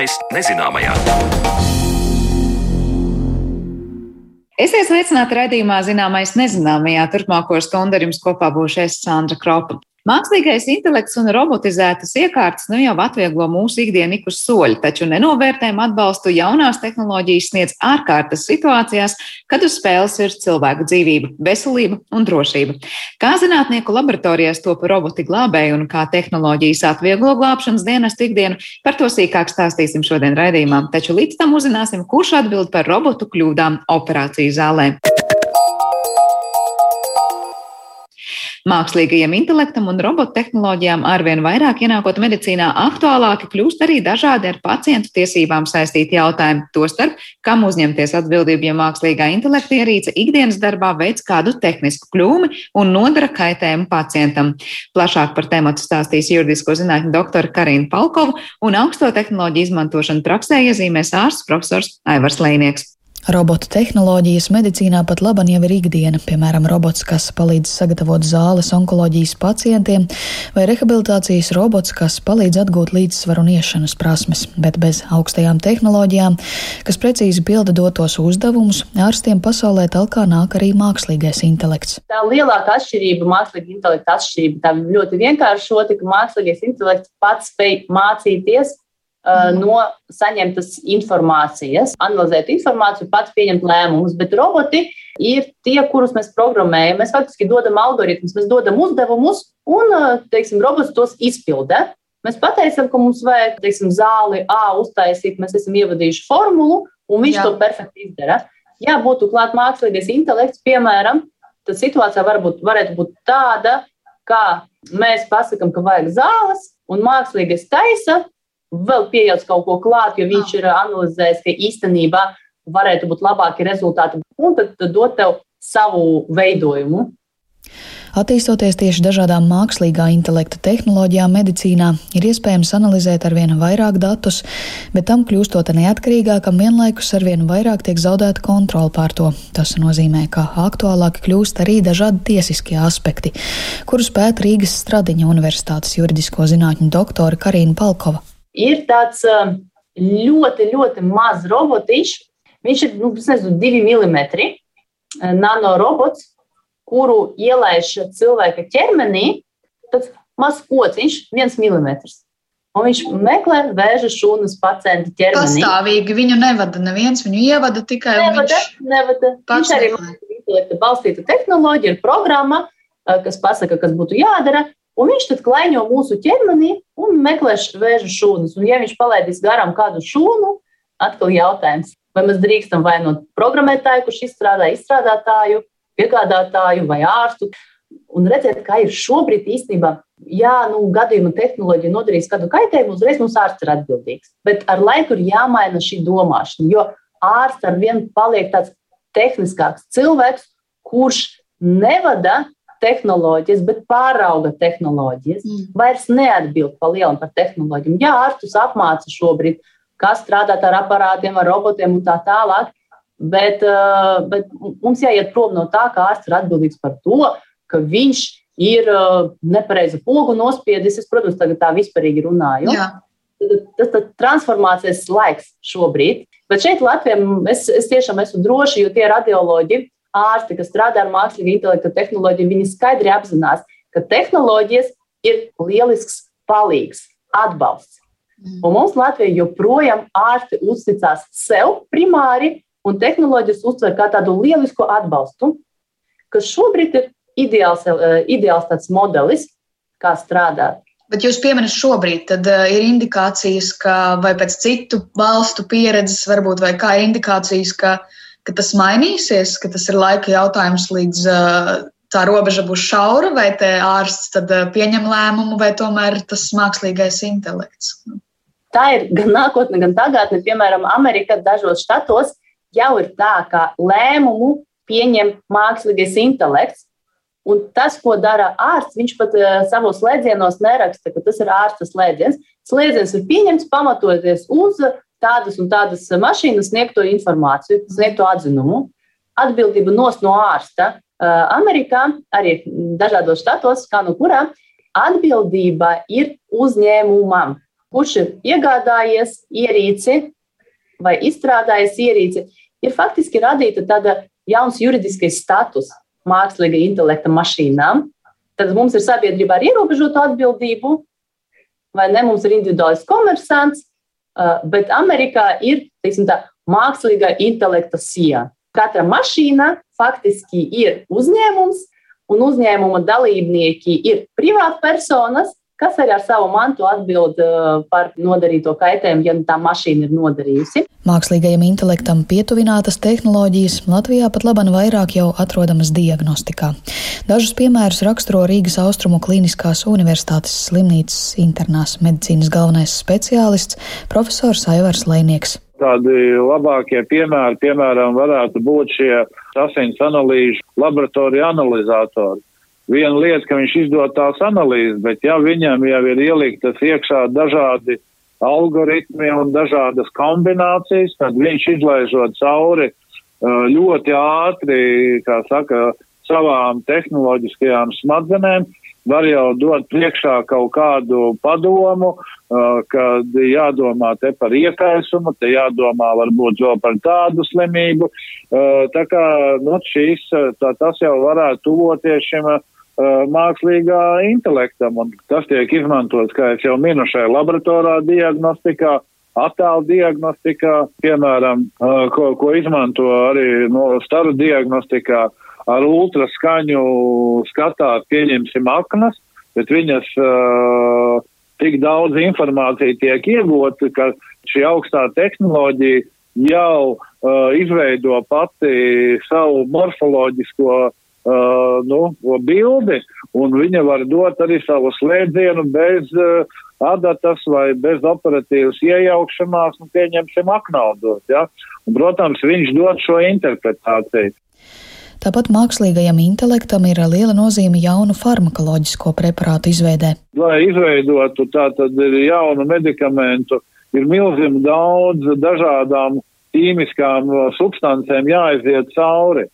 Zināmais nezināmajā. Esiet sveicināti raidījumā Zināmais nezināmajā. Turpmāko stundu ar jums kopā būšu es Sandra Kropa. Mākslīgais intelekts un robotizētas iekārtas nu jau atvieglo mūsu ikdienu ik uz soļa, taču nenovērtējumu atbalstu jaunās tehnoloģijas sniedz ārkārtas situācijās, kad uz spēles ir cilvēku dzīvība, veselība un drošība. Kā zinātnieku laboratorijās top roboti glābēji un kā tehnoloģijas atvieglo glābšanas dienestu ikdienu, par to sīkāk stāstīsim šodien raidījumā. Taču līdz tam uzzināsim, kurš atbild par robotu kļūdām operāciju zālē. Mākslīgajam intelektam un robottehnoloģijām arvien vairāk ienākot medicīnā aktuālāki kļūst arī dažādi ar pacientu tiesībām saistīti jautājumi. Tostarp, kam uzņemties atbildību, ja mākslīgā intelekta ierīce ikdienas darbā veids kādu tehnisku kļūmi un nodara kaitējumu pacientam. Plašāk par tēmatu stāstīs juridisko zinātņu doktora Karina Palkova un augsto tehnoloģiju izmantošanu praksē iezīmēs ārsts profesors Aivars Lēnieks. Robotu tehnoloģijas medicīnā pat laban jau ir ikdiena, piemēram, robots, kas palīdz sagatavot zāles onkoloģijas pacientiem, vai rehabilitācijas robots, kas palīdz atgūt līdzsvaru un iešanas prasmes, bet bez augstajām tehnoloģijām, kas precīzi pilda dotos uzdevumus, ārstiem pasaulē talkā nāk arī mākslīgais intelekts. Tā lielākā atšķirība, mākslīga intelekta atšķirība, tā ļoti vienkāršota, ka mākslīgais intelekts pats spēj mācīties no saņemtas informācijas, analizēt informāciju, pats pieņemt lēmumus. Bet roboti ir tie, kurus mēs programmējam. Mēs faktiski dodam algoritmus, mēs dodam uzdevumus, un teiksim, robots tos izpildē. Mēs pateicam, ka mums vajag teiksim, zāli A uztaisīt, mēs esam ievadījuši formulu, un viņš Jā. to perfekti izdara. Ja būtu klāts mākslīgais intelekts, piemēram, tad situācija varbūt, varētu būt tāda, ka mēs pasakām, ka vajag zāles, un mākslīgais taisa vēl pieejams kaut ko klāt, jo viņš ir analizējis, ka īstenībā varētu būt labāki rezultāti, un tad, dot tev savu veidojumu. Attīstoties tieši dažādām mākslīgā intelekta tehnoloģijām medicīnā, ir iespējams analizēt arvien vairāk datus, bet tam kļūstot neatkarīgākam, vienlaikus arvien vairāk tiek zaudēta kontrola pār to. Tas nozīmē, ka aktuālāki kļūst arī dažādi tiesiskie aspekti, kurus pēta Rīgas Stradiņa Universitātes juridisko zinātņu doktora Karina Palkova ir tāds ļoti, ļoti mazs robotiņš. Viņš ir nu, nezinu, divi milimetri uh, nanorobots, kuru ielaiž cilvēka ķermenī. Tas mazs kociņš, viens milimetrs. Un viņš meklē vēža šūnas pacienta ķermenī. Pastāvīgi viņu nevada neviens, viņu ievada tikai nevada. nevada. Viņš arī ir balstīta tehnoloģija, ir programma, kas pasaka, kas būtu jādara. Un viņš tad klaiņo mūsu ķermenī un meklē vēža šūnas. Un, ja viņš palaidīs garām kādu šūnu, atkal jautājums, vai mēs drīkstam vainot programmētāju, kurš izstrādā izstrādātāju, piegādātāju vai ārstu. Un redzēt, kā ir šobrīd īstenībā, ja nu, gadījumā tehnoloģija nodarīs kādu kaitējumu, uzreiz mums ārsts ir atbildīgs. Bet ar laiku ir jāmaina šī domāšana, jo ārsts ar vienu paliek tāds tehniskāks cilvēks, kurš nevada tehnoloģijas, bet pārauga tehnoloģijas, mm. vairs neatbild pa lielu par tehnoloģiju. Jā, ārstus apmāca šobrīd, kas strādāt ar aparātiem, ar robotiem un tā tālāk. Bet, uh, bet mums jāiet prom no tā, ka ārsts ir atbildīgs par to, ka viņš ir uh, nepareizi pogu nospiedis. Es, protams, tagad tā vispārīgi runāju. Jā. Tas ir transformācijas laiks šobrīd. Bet šeit Latvijā es, es tiešām esmu droši, jo tie radioloģi, ārsti, kas strādā ar mākslīgu intelektu tehnoloģiju, viņi skaidri apzinās, ka tehnoloģijas ir lielisks palīgs, atbalsts. Mm. Un mums Latvijā joprojām ārsti uzticās sev primāri un tehnoloģijas uztver kā tādu lielisku atbalstu, kas šobrīd ir ideāls, eh, ideāls tāds modelis, kā strādāt. Bet jūs pieminat šobrīd, tad uh, ir indikācijas, ka vai pēc citu valstu pieredzes, varbūt vai kā indikācijas, ka uh, ka tas mainīsies, ka tas ir laika jautājums, līdz tā robeža būs šaura, vai te ārsts tad pieņem lēmumu, vai tomēr tas mākslīgais intelekts. Tā ir gan nākotne, gan tagadne. Piemēram, Amerikā dažos štatos jau ir tā, ka lēmumu pieņem mākslīgais intelekts. Un tas, ko dara ārsts, viņš pat uh, savos slēdzienos neraksta, ka tas ir ārsta slēdziens. Slēdziens ir pieņemts pamatoties uz tādas un tādas mašīnas sniegto informāciju, sniegto atzinumu. Atbildība nos no ārsta. Amerikā, arī dažādos štatos, kā no kurām, atbildība ir uzņēmumam. kurš ir iegādājies ierīci vai izstrādājis ierīci, ir faktiski radīta tāda jauns juridiskais status mākslīga intelekta mašīnām. Tad mums ir sabiedrība ar ierobežotu atbildību, vai ne? Mums ir individuāls komersants, bet Amerikā ir tā, mākslīgā intelekta sija. Katra mašīna faktiski ir uzņēmums, un uzņēmuma dalībnieki ir privātpersonas, kas arī ar savu mantu atbild uh, par nodarīto kaitējumu, ja tā mašīna ir nodarījusi. Mākslīgajam intelektam pietuvinātas tehnoloģijas Latvijā pat labam vairāk jau atrodamas diagnostikā. Dažus piemērus raksturo Rīgas Austrumu Kliniskās Universitātes slimnīcas internās medicīnas galvenais speciālists profesors Aivars Lēnieks. Tādi labākie piemēri, piemēram, varētu būt šie asins analīžu laboratoriju analizatori viena lieta, ka viņš izdod tās analīzes, bet ja viņam jau ir ieliktas iekšā dažādi algoritmi un dažādas kombinācijas, tad viņš izlaižot cauri uh, ļoti ātri, kā saka, savām tehnoloģiskajām smadzenēm, var jau dot priekšā kaut kādu padomu, uh, kad jādomā te par iekaisumu, te jādomā varbūt vēl par tādu slimību. Uh, tā kā, nu, šīs, tā, tas jau varētu tuvoties šim Uh, mākslīgā intelektam, un tas tiek izmantots, kā es jau minu, šai laboratorā diagnostikā, attēlu diagnostikā, piemēram, uh, ko, ko izmanto arī no staru diagnostikā ar ultraskaņu skatāt, pieņemsim aknas, bet viņas uh, tik daudz informācija tiek iegūta, ka šī augstā tehnoloģija jau uh, izveido pati savu morfoloģisko uh, nu, bildi, un viņa var dot arī savu slēdzienu bez uh, adatas vai bez operatīvas iejaukšanās, nu, pieņemsim, aknaudot. Ja? Un, protams, viņš dod šo interpretāciju. Tāpat mākslīgajam intelektam ir liela nozīme jaunu farmakoloģisko preparātu izveidē. Lai izveidotu tātad jaunu medikamentu, ir milzīgi daudz dažādām ķīmiskām substancēm jāaiziet cauri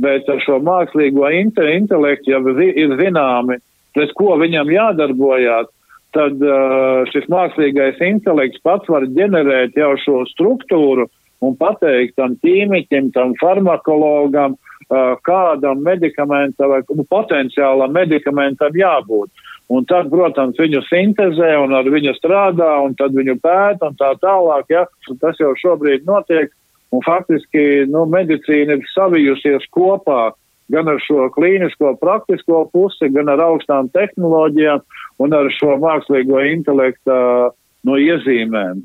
bet ar šo mākslīgo inte, intelektu jau ir zināmi, pret ko viņam jādarbojās, tad uh, šis mākslīgais intelekts pats var ģenerēt jau šo struktūru un pateikt tam ķīmiķim, tam farmakologam, uh, kādam medikamentam vai nu, potenciālam medikamentam jābūt. Un tad, protams, viņu sintezē un ar viņu strādā, un tad viņu pēta un tā tālāk. Ja? Tas jau šobrīd notiek. Un faktiski nu, medicīna ir savijusies kopā gan ar šo klīnisko, praktisko pusi, gan ar augstām tehnoloģijām un ar šo mākslīgo intelektu no iezīmēm.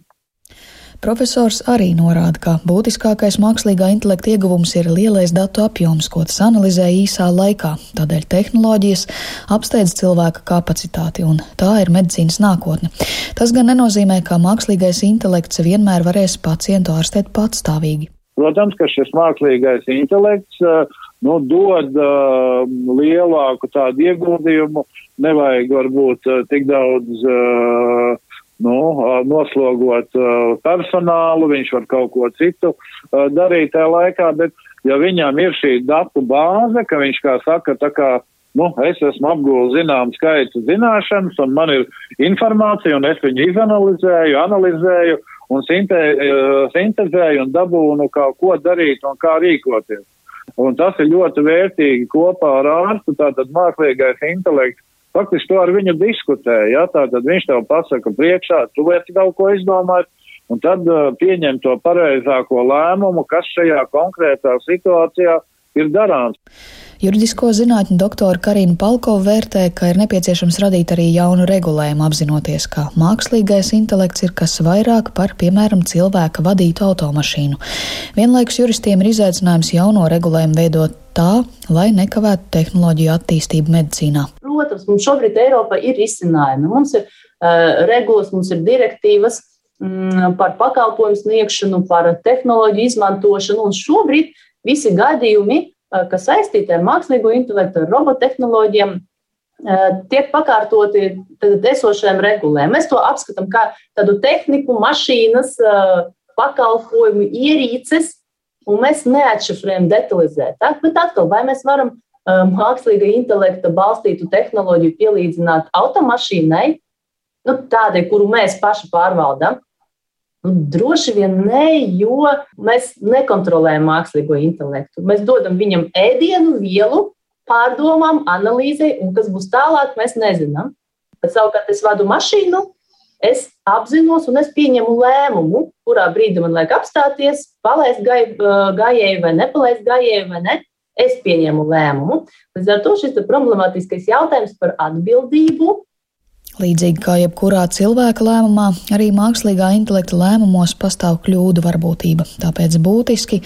Profesors arī norāda, ka būtiskākais mākslīgā intelekta ieguvums ir lielais datu apjoms, ko tas analizē īsā laikā. Tādēļ tehnoloģijas apsteidz cilvēka kapacitāti, un tā ir medicīnas nākotne. Tas gan nenozīmē, ka mākslīgais intelekts vienmēr varēs pacientu ārstēt patstāvīgi. Protams, ka šis mākslīgais intelekts nu, dod uh, lielāku tādu ieguldījumu, nevajag varbūt uh, tik daudz uh, nu, noslogot personālu, viņš var kaut ko citu darīt tajā laikā, bet ja viņam ir šī datu bāze, ka viņš, kā saka, tā kā, nu, es esmu apguvis zinām skaitu zināšanas, un man ir informācija, un es viņu izanalizēju, analizēju, un sinte, sintezēju un dabūnu, kā, ko darīt un kā rīkoties. Un tas ir ļoti vērtīgi kopā ar ārstu, tātad mākslīgais intelekts faktiski to ar viņu diskutē. Ja? Tātad viņš tev pasaka priekšā, tu esi kaut ko izdomājis, un tad uh, pieņem to pareizāko lēmumu, kas šajā konkrētā situācijā ir darāms. Juridisko zinātņu doktora Karina Palkova vērtē, ka ir nepieciešams radīt arī jaunu regulējumu, apzinoties, ka mākslīgais intelekts ir kas vairāk par, piemēram, cilvēka vadītu automašīnu. Vienlaikus juristiem ir izaicinājums jauno regulējumu veidot tā, lai nekavētu tehnoloģiju attīstību medicīnā. Protams, mums šobrīd Eiropa ir izcinājumi. Mums ir uh, regulas, mums ir direktīvas mm, par pakalpojumu sniegšanu, par tehnoloģiju izmantošanu, un šobrīd visi gadījumi, uh, kas saistīti ar mākslīgo intelektu, ar robottehnoloģiem, uh, tiek pakārtoti esošajām regulēm. Mēs to apskatām kā tādu tehniku, mašīnas, uh, pakalpojumu, ierīces, un mēs neatšifrējam detalizētāk, bet atkal, vai mēs varam mākslīga intelekta balstītu tehnoloģiju pielīdzināt automašīnai, nu, tādai, kuru mēs paši pārvaldām? Nu, droši vien nē, jo mēs nekontrolējam mākslīgo intelektu. Mēs dodam viņam ēdienu, vielu, pārdomām, analīzei, un kas būs tālāk, mēs nezinām. Bet savukārt es vadu mašīnu, es apzinos un es pieņemu lēmumu, kurā brīdī man vajag apstāties, palaist gājēju vai nepalaist gājēju vai ne. Es pieņemu lēmumu. Līdz ar to šis problemātiskais jautājums par atbildību Līdzīgi kā jebkurā cilvēka lēmumā, arī mākslīgā intelekta lēmumos pastāv kļūdu varbūtība. Tāpēc būtiski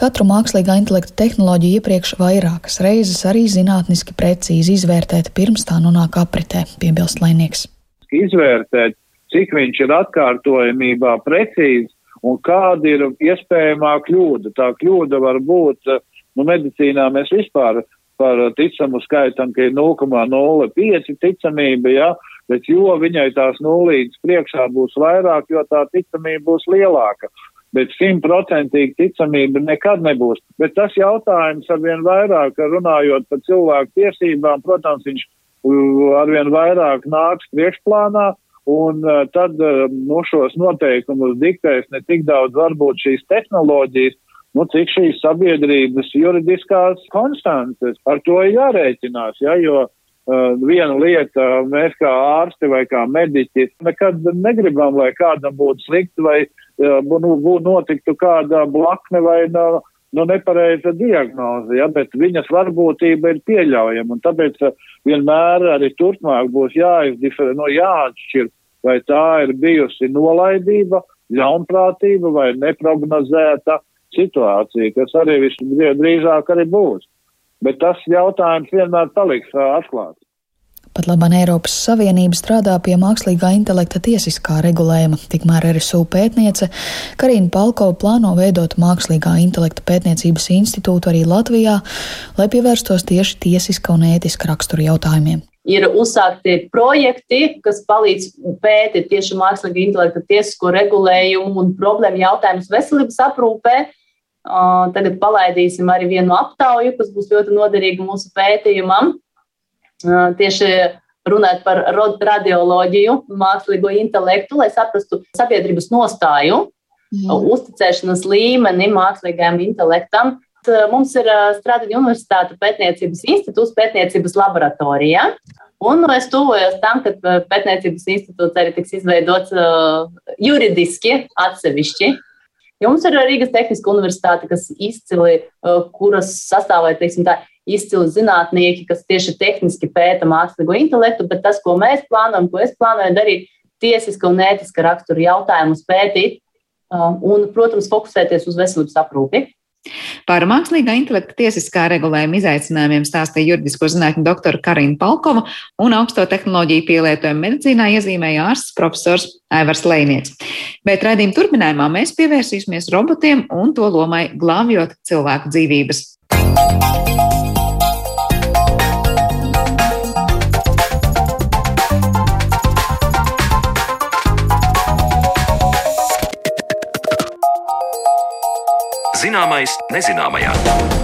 katru mākslīgā intelekta tehnoloģiju iepriekš vairākas reizes arī zinātniski precīzi izvērtēt, pirms tā nonāk apritē, piebilst Lainieks. Izvērtēt, cik viņš ir atkārtojamībā precīzi un kāda ir iespējamā kļūda. Tā kļūda var būt, nu, medicīnā mēs vispār par ticamu skaitam, ka ir 0,05 ticamība, ja, bet jo viņai tās nulītes priekšā būs vairāk, jo tā ticamība būs lielāka. Bet simtprocentīgi ticamība nekad nebūs. Bet tas jautājums arvien vairāk, runājot par cilvēku tiesībām, protams, viņš uh, arvien vairāk nāks priekšplānā, un uh, tad uh, no šos noteikumus diktēs ne tik daudz varbūt šīs tehnoloģijas, nu, cik šīs sabiedrības juridiskās konstances. Ar to ir jārēķinās, ja, jo viena lieta, mēs kā ārsti vai kā mediķi nekad negribam, lai kādam būtu slikti vai uh, nu, notiktu kāda blakne vai no, no nepareiza diagnoze, ja, bet viņas varbūtība ir pieļaujama, un tāpēc uh, vienmēr arī turpmāk būs jāizdifer, no jāatšķir, vai tā ir bijusi nolaidība, ļaunprātība vai neprognozēta situācija, kas arī visdrīzāk arī būs bet tas jautājums vienmēr paliks atklāts. Pat labāk Eiropas Savienība strādā pie mākslīgā intelekta tiesiskā regulējuma, tikmēr RSU pētniece Karina Palkova plāno veidot mākslīgā intelekta pētniecības institūtu arī Latvijā, lai pievērstos tieši tiesiska un ētiska rakstura jautājumiem. Ir uzsākti projekti, kas palīdz pētīt tieši mākslīgā intelekta tiesisko regulējumu un problēmu jautājumus veselības aprūpē. Tagad palaidīsim arī vienu aptauju, kas būs ļoti noderīga mūsu pētījumam. Tieši runāt par radioloģiju, mākslīgo intelektu, lai saprastu sabiedrības nostāju, mm. uzticēšanas līmeni mākslīgajam intelektam. Mums ir Stradiņa Universitāte pētniecības institūts, pētniecības laboratorija. Un es tuvojos tam, ka pētniecības institūts arī tiks izveidots juridiski atsevišķi. Jums ir Rīgas Tehniska universitāte, kas izcili, uh, kuras teiksim, tā, izcili zinātnieki, kas tieši tehniski pēta mākslīgo intelektu, bet tas, ko mēs plānojam, ko es plānoju darīt, tiesiska un ētiska rakstura jautājumus pētīt uh, un, protams, fokusēties uz veselības aprūpi. Par mākslīgā intelekta tiesiskā regulējuma izaicinājumiem stāstīja juridisko zinātņu doktora Karina Palkova un augsto tehnoloģiju pielietojumu medicīnā iezīmēja ārsts profesors Aivars Lēnieks. Bet raidījuma turpinājumā mēs pievērsīsimies robotiem un to lomai glābjot cilvēku dzīvības. Zināmais nezināmajā.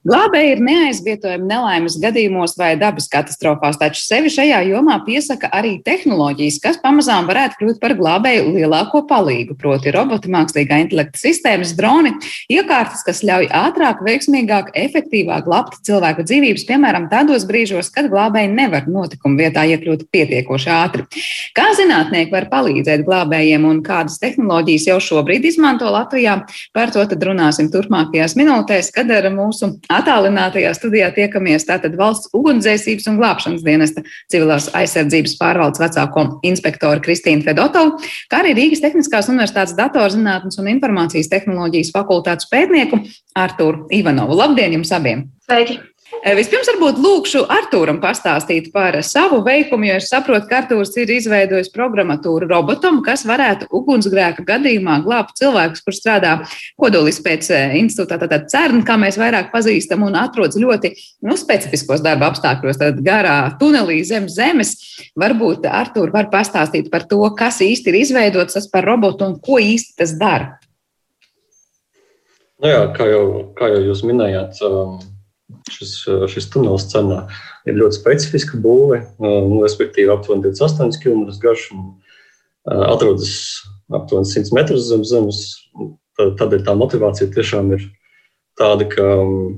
Glābēji ir neaizvietojami nelaimes gadījumos vai dabas katastrofās, taču sevi šajā jomā piesaka arī tehnoloģijas, kas pamazām varētu kļūt par glābēju lielāko palīgu, proti roboti, mākslīgā intelekta sistēmas, droni, iekārtas, kas ļauj ātrāk, veiksmīgāk, efektīvāk glābt cilvēku dzīvības, piemēram, tādos brīžos, kad glābēji nevar notikuma vietā iekļūt pietiekoši ātri. Kā zinātnieki var palīdzēt glābējiem un kādas tehnoloģijas jau šobrīd izmanto Latvijā, par to tad runāsim turpmākajās minūtēs, kad ar mūsu Atālinātajā studijā tiekamies tātad valsts ugunsdzēsības un glābšanas dienesta civilās aizsardzības pārvaldes vecāko inspektoru Kristīnu Fedotovu, kā arī Rīgas Tehniskās Universitātes datorzinātnes un informācijas tehnoloģijas fakultātes pētnieku Artūru Ivanovu. Labdien jums abiem! Sveiki! Eh, vispirms varbūt lūkšu Artūram pastāstīt par savu veikumu, jo es saprotu, ka Artūrs ir izveidojis programmatūru robotam, kas varētu ugunsgrēka gadījumā glābt cilvēkus, kur strādā kodolis pēc eh, institūtā, tātad CERN, kā mēs vairāk pazīstam, un atrodas ļoti nu, specifiskos darba apstākļos, tad garā tunelī zem zemes. Varbūt Artūrs var pastāstīt par to, kas īsti ir izveidots tas par robotu un ko īsti tas dara. Nu jā, kā, jau, kā jau jūs minējāt, um, šis, šis tunelis cenā ir ļoti specifiska būve, nu, respektīvi aptuveni 28 km garš un atrodas aptuveni 100 metrus zem zemes. Tādēļ tā motivācija tiešām ir tāda, ka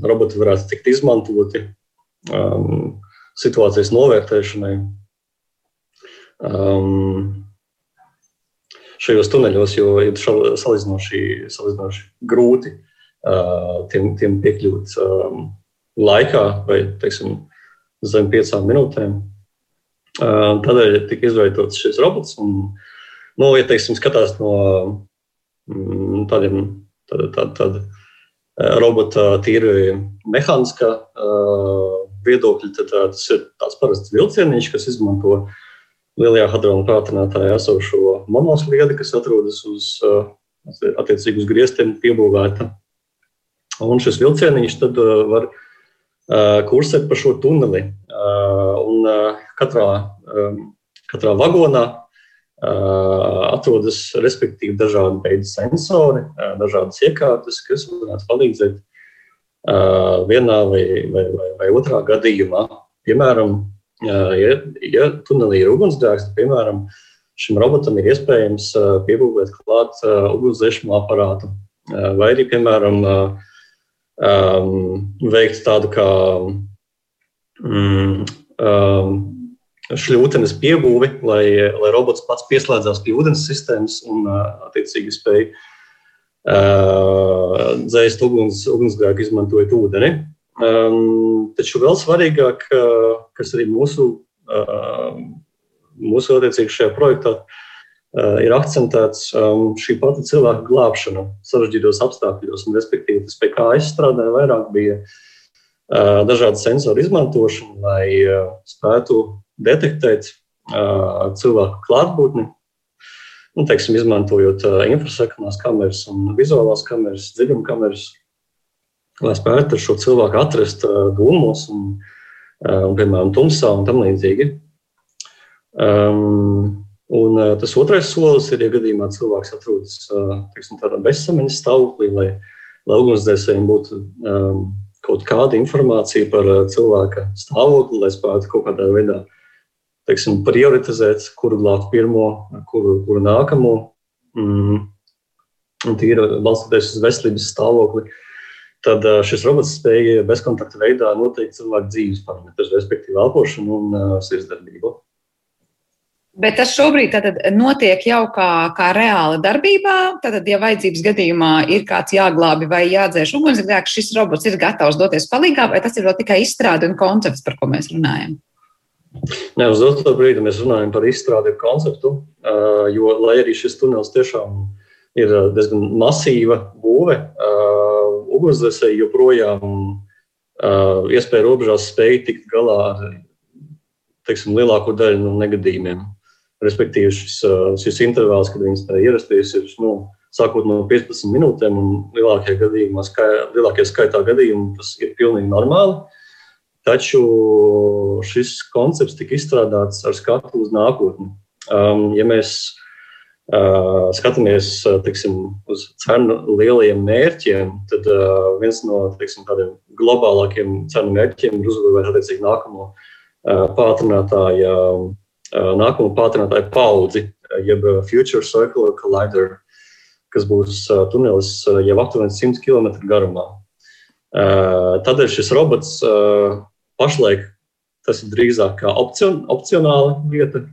roboti varētu tikt izmantoti um, situācijas novērtēšanai. Um, šajos tuneļos, jo ir salīdzinoši, salīdzinoši grūti uh, tiem, tiem piekļūt um, laikā vai teiksim, zem piecām minūtēm. Tādēļ tika izveidots šis robots. Un, nu, ja teiksim, skatās no mm, tādiem tāda, tāda, tāda robota tīri mehāniskā viedokļa, tad tas ir tāds parasts vilcieniņš, kas izmanto lielajā hadrona pātrinātājā esošo monosliedi, kas atrodas uz attiecīgi uz griestiem piebūvēta. Un šis vilcieniņš tad var kursēt pa šo tuneli. Un katrā, katrā vagonā atrodas respektīvi dažādi veidi sensori, dažādas iekārtas, kas varētu palīdzēt vienā vai, vai, vai, vai otrā gadījumā. Piemēram, ja, ja tunelī ir ugunsgrēks, tad piemēram, šim robotam ir iespējams piebūvēt klāt ugunsdzēsmu aparātu. Vai arī, piemēram, uh, um, veikt tādu kā mm, um, šļūtenes piebūvi, lai, lai robots pats pieslēdzās pie ūdens sistēmas un, uh, attiecīgi, spēj uh, dzēst uguns, ugunsgrēku, izmantojot ūdeni. Um, taču vēl svarīgāk, uh, kas arī mūsu, uh, mūsu attiecīgi šajā projektā, uh, ir akcentēts um, šī pati cilvēka glābšana sarežģītos apstākļos. Un, respektīvi, tas, pie kā es strādāju, vairāk bija uh, dažādu sensoru izmantošana, lai spētu detektēt cilvēku klātbūtni. Nu, teiksim, izmantojot infrasekundās kameras vizuālās kameras, dziļuma kameras, lai spētu šo cilvēku atrast dūmos un, un, piemēram, tumsā un tam līdzīgi. Um, Un uh, tas otrais solis ir, ja gadījumā cilvēks atrodas uh, bezsamaņas stāvoklī, lai, lai ugunsdzēsējiem būtu um, kaut kāda informācija par uh, cilvēka stāvokli, lai spētu kaut kādā veidā teiksim, prioritizēt, kuru glābt pirmo, kuru, kuru nākamo. Mm. Tīri balstoties uz veselības stāvokli, tad uh, šis robots spēja bezkontakta veidā noteikt cilvēku dzīves parametrus, respektīvi elpošanu un uh, sirdsdarbību. Bet tas šobrīd notiek jau kā, kā reāla darbībā. Tad, ja vajadzības gadījumā ir kāds jāglābi vai jādzēš ugunsgrēks, šis robots ir gatavs doties palīdzīgā, vai tas ir vēl tikai izstrāde un koncepts, par ko mēs runājam? Nē, uz doto brīdi mēs runājam par izstrādi un konceptu, jo, lai arī šis tunelis tiešām ir diezgan masīva būve, ugunsdzēsēji joprojām iespēja robežās spēj tikt galā ar teiksim, lielāko daļu no negadījumiem. Respektīvi, šis, šis intervāls, kad viņi spēja ierasties, ir nu, sākot no 15 minūtēm, un lielākajā, gadījumā, skai, lielākajā skaitā gadījumu tas ir pilnīgi normāli. Taču šis koncepts tika izstrādāts ar skatu uz nākotni. Um, ja mēs uh, skatāmies teiksim, uz cenu lielajiem mērķiem, tad uh, viens no teiksim, tādiem globālākiem cenu mērķiem ir uzbūvēt attiecīgi nākamo uh, pātrinātāju nākamo pātrinātāju paudzi, jeb Future Circular Collider, kas būs tunelis jau aptuveni 100 km garumā. Tādēļ šis robots pašlaik tas ir drīzāk kā opcion, opcionāla vieta,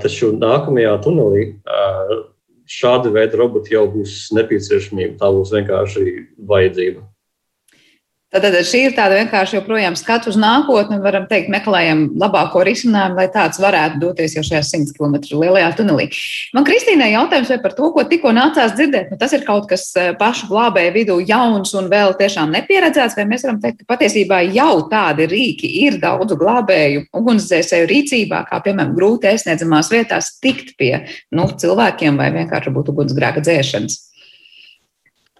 taču nākamajā tunelī šāda veida roboti jau būs nepieciešamība. Tā būs vienkārši vajadzība. Tad šī ir tāda vienkārši joprojām skatu uz nākotni, varam teikt, meklējam labāko risinājumu, lai tāds varētu doties jau šajā 100 km lielajā tunelī. Man Kristīnai jautājums vai par to, ko tikko nācās dzirdēt, nu, tas ir kaut kas eh, pašu glābēju vidū jauns un vēl tiešām nepieredzēts, vai mēs varam teikt, ka patiesībā jau tādi rīki ir daudzu glābēju ugunsdzēsēju rīcībā, kā piemēram grūti aizsniedzamās vietās tikt pie nu, cilvēkiem vai vienkārši būt ugunsgrēka dzēšanas.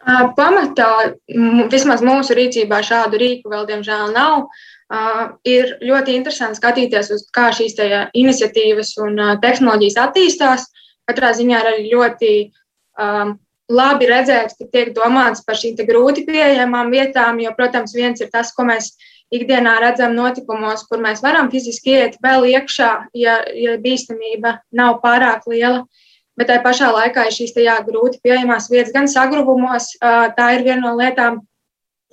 Pamatā, vismaz mūsu rīcībā, šādu rīku vēl, diemžēl, nav. Ir ļoti interesanti skatīties, uz kā šīs iniciatīvas un tehnoloģijas attīstās. Katrā ziņā ir arī ļoti labi redzēt, ka tiek domāts par šīm grūti pieejamām vietām, jo, protams, viens ir tas, ko mēs ikdienā redzam notikumos, kur mēs varam fiziski iet vēl iekšā, ja, ja bīstamība nav pārāk liela. Bet tajā pašā laikā ir šīs jā, grūti pieejamās vietas, gan sagrubumos. Tā ir viena no lietām,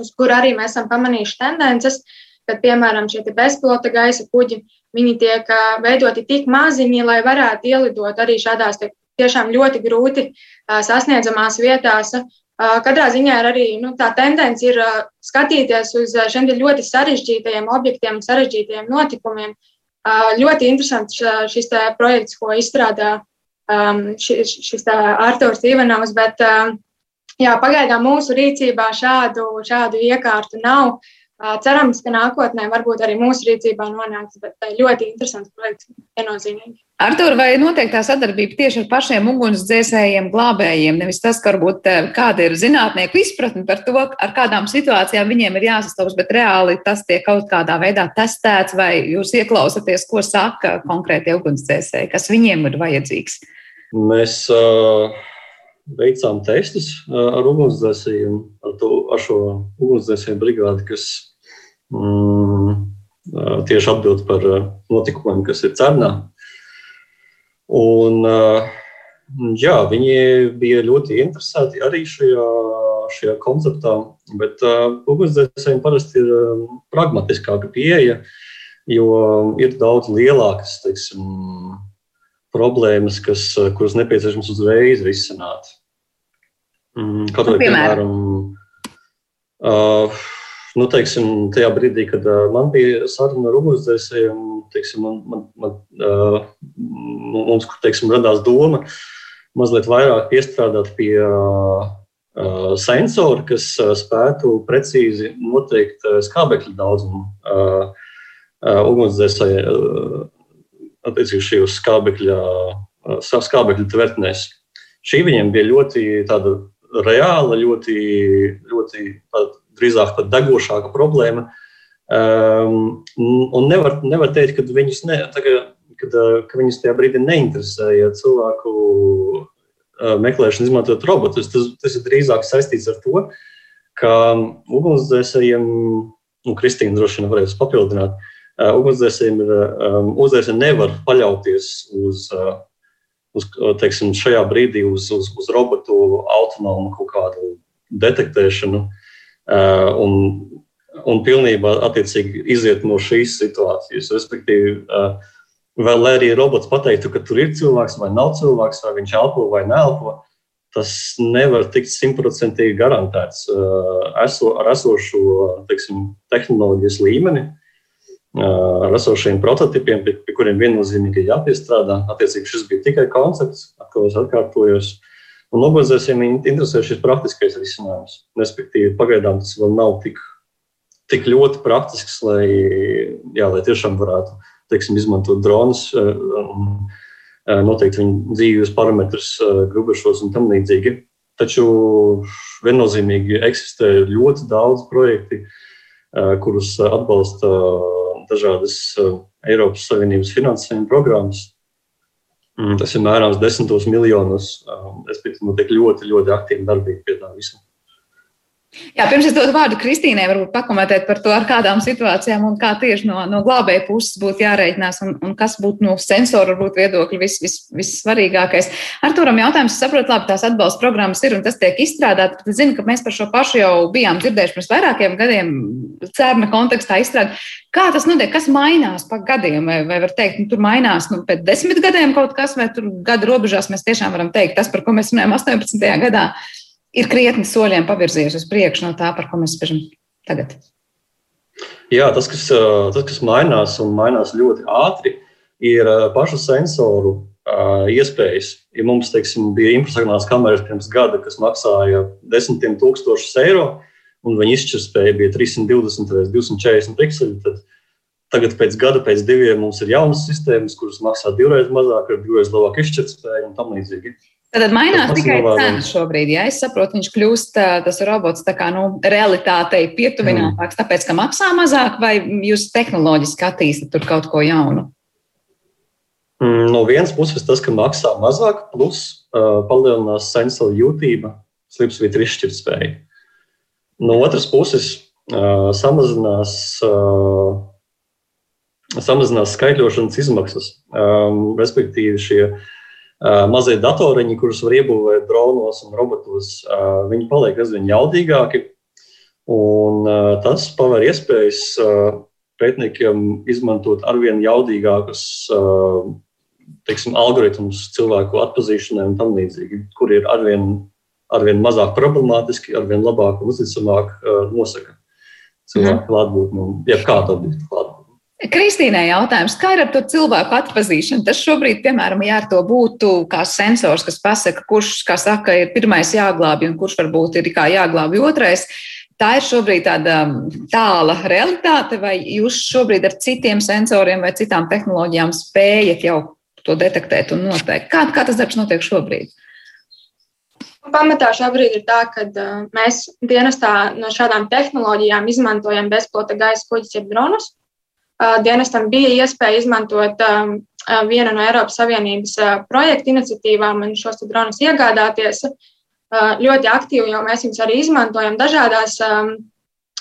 uz kur arī mēs esam pamanījuši tendences, kad, piemēram, šie bezpilota gaisa kuģi tiek veidoti tik maziņi, lai varētu ielidot arī šādās tiešām ļoti grūti sasniedzamās vietās. Katrā ziņā ir arī nu, tā tendence ir skatīties uz šiem ļoti sarežģītajiem objektiem, sarežģītajiem notikumiem. Ļoti interesants šis projekts, ko izstrādā šis, šis Arthurs Ivanovs, bet jā, pagaidām mūsu rīcībā šādu, šādu iekārtu nav. Cerams, ka nākotnē varbūt arī mūsu rīcībā nonāks, bet ļoti interesants projekts, viennozīmīgi. Artur, vai notiek tā sadarbība tieši ar pašiem ugunsdzēsējiem, glābējiem? Nevis tas, ka varbūt kāda ir zinātnieku izpratne par to, ar kādām situācijām viņiem ir jāsastopas, bet reāli tas tiek kaut kādā veidā testēts, vai jūs ieklausāties, ko saka konkrēti ugunsdzēsēji, kas viņiem ir vajadzīgs? Mēs uh, veicām testus uh, ar ugunsdzēsējiem, ar, to, ar šo ugunsdzēsēju brigādi, kas mm, uh, tieši atbild par notikumiem, kas ir Cernā. Un, jā, viņi bija ļoti interesēti arī šajā, šajā konceptā, bet uh, ugunsdzēsējiem parasti ir um, pragmatiskāka pieeja, jo ir daudz lielākas teiksim, problēmas, kas, kuras nepieciešams uzreiz risināt. Mm, kaut vai, piemēram, uh, nu, teiksim, tajā brīdī, kad uh, man bija saruna ar ugunsdzēsējiem, man, man, man, uh, mums teiksim, radās doma mazliet vairāk piestrādāt pie uh, sensora, kas spētu precīzi noteikt skābekļa daudzumu uh, ugunsdzēsēji uh, attiecīgi šajos skābekļa, uh, skābekļa tvertnēs. Šī viņiem bija ļoti tāda reāla, ļoti, ļoti drīzāk pat degošāka problēma. Um, un nevar, nevar teikt, ka viņus, ne, tagad, kad, ka viņus tajā brīdī neinteresēja cilvēku meklēšana, izmantojot robotus. Tas, tas ir drīzāk saistīts ar to, ka ugunsdzēsējiem, un Kristīna droši vien varēs papildināt, uh, ugunsdzēsējiem ir um, ugunsdzēsēji nevar paļauties uz. Uh, Uz, teiksim, šajā brīdī uz, uz, uz robotu autonomu kaut kādu detektēšanu. Uh, un un pilnībā attiecīgi iziet no šīs situācijas. Respektīvi, vēl arī robots pateiktu, ka tur ir cilvēks vai nav cilvēks, vai viņš elpo vai neelpo, tas nevar tikt simtprocentīgi garantēts eso, ar esošo teiksim, tehnoloģijas līmeni. Ar esošiem prototipiem, pie, pie kuriem viennozīmīgi ir jāpiestrādā. Attiecīgi, šis bija tikai koncepts, ko es atkārtojos. Un obligācijām interesē šis praktiskais risinājums. Respektīvi, pagaidām tas vēl nav tik tik ļoti praktisks, lai, jā, lai tiešām varētu teiksim, izmantot dronus noteikti viņu dzīves parametrus, grubešos un tam līdzīgi. Taču viennozīmīgi eksistē ļoti daudz projektu, kurus atbalsta dažādas Eiropas Savienības finansējuma programmas. Mm, tas ir mērāms desmitos miljonos. Es pieņemu, ka ļoti, ļoti aktīva darbība pie tā visa. Jā, pirms es dodu vārdu Kristīnai, varbūt pakomentēt par to, ar kādām situācijām un kā tieši no, no glābēja puses būtu jārēķinās un, un kas būtu no sensoru varbūt, viedokļa vis, vis, vissvarīgākais. Arturam jautājums, es saprotu, labi, tās atbalsta programmas ir un tas tiek izstrādāts, bet zinu, ka mēs par šo pašu jau bijām dzirdējuši pirms vairākiem gadiem cērna kontekstā izstrādāt. Kā tas notiek, kas mainās pa gadiem, vai, vai var teikt, nu, tur mainās nu, pēc desmit gadiem kaut kas, vai tur gada robežās mēs tiešām varam teikt, tas, par ko mēs runājam 18. gadā ir krietni soļiem pavirzījusi uz priekšu no tā, par ko mēs spriežam tagad. Jā, tas kas, tas, kas mainās un mainās ļoti ātri, ir pašu sensoru iespējas. Ja mums teiksim, bija infrastruktūrās kameras pirms gada, kas maksāja desmitiem tūkstošus eiro, un viņa izšķirtspēja bija 320 vai 240 pikseli, tad tagad, pēc gada, pēc diviem, mums ir jaunas sistēmas, kuras maksā divreiz mazāk, ar divreiz labāku izšķirtspēju un tam līdzīgi. Tad mainās tikai cena šobrīd. Ja es saprotu, viņš kļūst tas robots tā kā nu, realitātei pietuvinātāks, mm. tāpēc, ka maksā mazāk, vai jūs tehnoloģiski attīstat tur kaut ko jaunu? Mm, no vienas puses tas, ka maksā mazāk, plus palielinās sensoru jūtība, slipsvītra izšķirtspēja. No otras puses, samazinās, samazinās skaitļošanas izmaksas, respektīvi šie mazie datoriņi, kurus var iebūvēt dronos un robotos, viņi paliek aizvien jaudīgāki. Un tas paver iespējas pētniekiem izmantot arvien jaudīgākus teiksim, algoritmus cilvēku atpazīšanai un tam līdzīgi, kur ir arvien, arvien mazāk problemātiski, arvien labāk un uzticamāk nosaka cilvēku klātbūtni un jebkādu objektu klātbūtni. Kristīnai jautājums, kā ir ar to cilvēku atpazīšanu? Tas šobrīd, piemēram, ja ar to būtu kā sensors, kas pasaka, kurš, kā saka, ir pirmais jāglābj un kurš varbūt ir jāglābj otrais. Tā ir šobrīd tāda tāla realitāte, vai jūs šobrīd ar citiem sensoriem vai citām tehnoloģijām spējat jau to detektēt un noteikt. Kā, kā tas darbs notiek šobrīd? Pamatā šobrīd ir tā, ka uh, mēs dienestā no šādām tehnoloģijām izmantojam bezpilota gaisa kuģus, jeb dronus. Uh, dienestam bija iespēja izmantot um, uh, vienu no Eiropas Savienības uh, projekta iniciatīvām un šos dronus iegādāties. Uh, ļoti aktīvi jau mēs viņus arī izmantojam dažādās, um,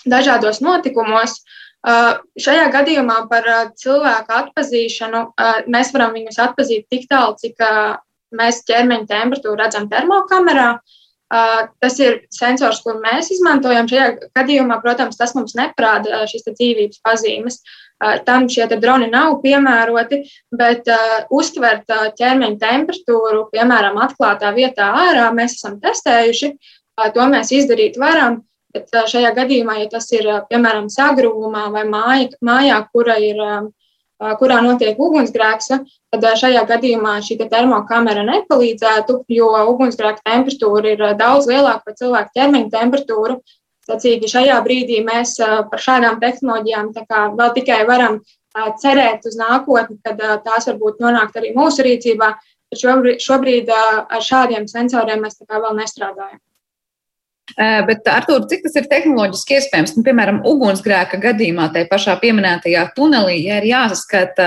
dažādos notikumos. Uh, Uh, šajā gadījumā par uh, cilvēku atpazīšanu uh, mēs varam viņus atpazīt tik tālu, cik mēs ķermeņa temperatūru redzam termokamerā. Tas ir sensors, kur mēs izmantojam. Šajā gadījumā, protams, tas mums neprāda šīs dzīvības pazīmes. Tam šie droni nav piemēroti, bet uh, uztvert uh, ķermeņa temperatūru, piemēram, atklātā vietā ārā, mēs esam testējuši. Uh, to mēs izdarīt varam. Bet šajā gadījumā, ja tas ir piemēram sagrūmā vai māja, mājā, kura ir, kurā notiek ugunsgrēks, tad šajā gadījumā šī te termokamera nepalīdzētu, jo ugunsgrēka temperatūra ir daudz lielāka par cilvēku ķermeņa temperatūru. Sacīgi šajā brīdī mēs par šādām tehnoloģijām vēl tikai varam cerēt uz nākotni, kad tās varbūt nonākt arī mūsu rīcībā. Šobrīd, šobrīd ar šādiem sensoriem mēs vēl nestrādājam. Bet, Artur, cik tas ir tehnoloģiski iespējams? Nu, piemēram, ugunsgrēka gadījumā, tajā pašā pieminētajā tunelī, ja ir jāsaskata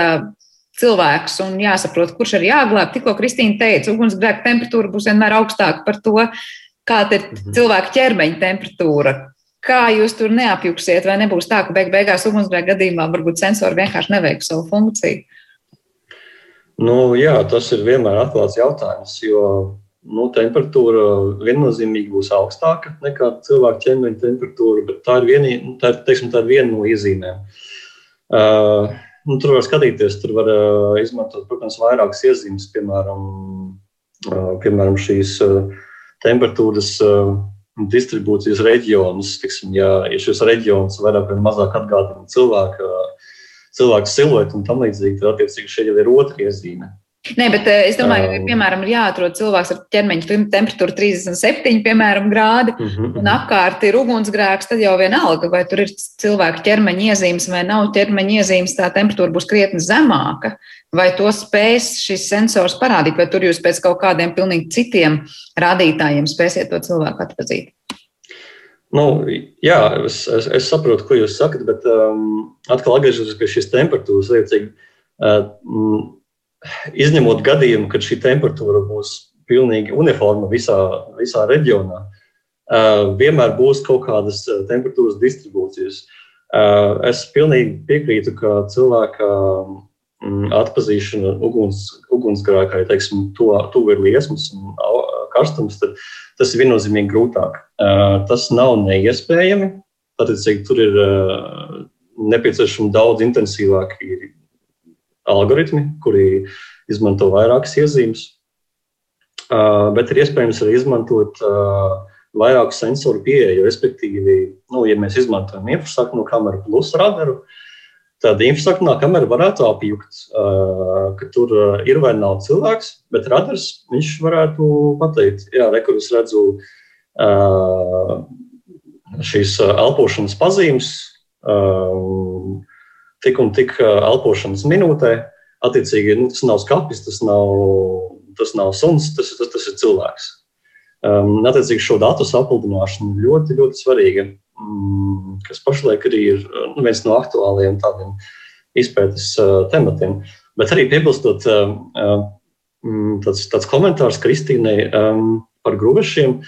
cilvēks un jāsaprot, kurš ir jāglābj, tikko Kristīna teica, ugunsgrēka temperatūra būs vienmēr augstāka par to, kāda ir mhm. cilvēka ķermeņa temperatūra. Kā jūs tur neapjuksiet, vai nebūs tā, ka beig beigās ugunsgrēka gadījumā varbūt sensori vienkārši neveiks savu funkciju? Nu, jā, tas ir vienmēr atklāts jautājums, jo nu, temperatūra viennozīmīgi būs augstāka nekā cilvēka ķermeņa temperatūra, bet tā ir, vienī, nu, tā ir, teiksim, tā ir viena no iezīmēm. Uh, nu, tur var skatīties, tur var uh, izmantot, protams, vairākas iezīmes, piemēram, uh, piemēram šīs uh, temperatūras. Uh, distribūcijas reģionus. Tiksim, ja, ja šis reģions vairāk vai mazāk atgādina cilvēku, cilvēku siluetu un tam līdzīgi, tad attiecīgi šeit jau ir otra iezīme. Nē, bet eh, es domāju, ka, piemēram, ir jāatrod cilvēks ar ķermeņa temperatūru 37, piemēram, grādi, mm -hmm. un apkārt ir ugunsgrēks, tad jau vienalga, vai tur ir cilvēka ķermeņa iezīmes vai nav ķermeņa iezīmes, tā temperatūra būs krietni zemāka. Vai to spēs šis sensors parādīt, vai tur jūs pēc kaut kādiem pilnīgi citiem rādītājiem spēsiet to cilvēku atpazīt? Nu, jā, es, es, es saprotu, ko jūs sakat, bet um, atkal atgriežoties pie šīs temperatūras, liecīgi. Uh, izņemot gadījumu, kad šī temperatūra būs pilnīgi uniforma visā, visā reģionā, vienmēr būs kaut kādas temperatūras distribūcijas. Es pilnīgi piekrītu, ka cilvēka atpazīšana uguns, ugunsgrēkai, teiksim, tuvu ir liesmas un karstums, tad tas ir viennozīmīgi grūtāk. Tas nav neiespējami. Tad, tur ir nepieciešami daudz intensīvāki algoritmi, kuri izmanto vairākas iezīmes. Bet ir iespējams arī izmantot vairāku sensoru pieeju. Respektīvi, nu, ja mēs izmantojam infrasaknu kameru plus radaru, tad infrasaknā kamera varētu apjukt, ka tur ir vai nav cilvēks, bet radars viņš varētu pateikt, jā, re, kur es redzu šīs elpošanas pazīmes tik un tik elpošanas minūtē. Attiecīgi, nu, tas nav skats, tas nav, tas nav suns, tas, tas, tas ir cilvēks. Um, attiecīgi, šo datu sapildināšana ļoti, ļoti svarīga, um, kas pašlaik arī ir nu, viens no aktuāliem tādiem izpētes uh, tematiem. Bet arī piebilstot, uh, mm, tāds, tāds komentārs Kristīnai um, par grūvešiem.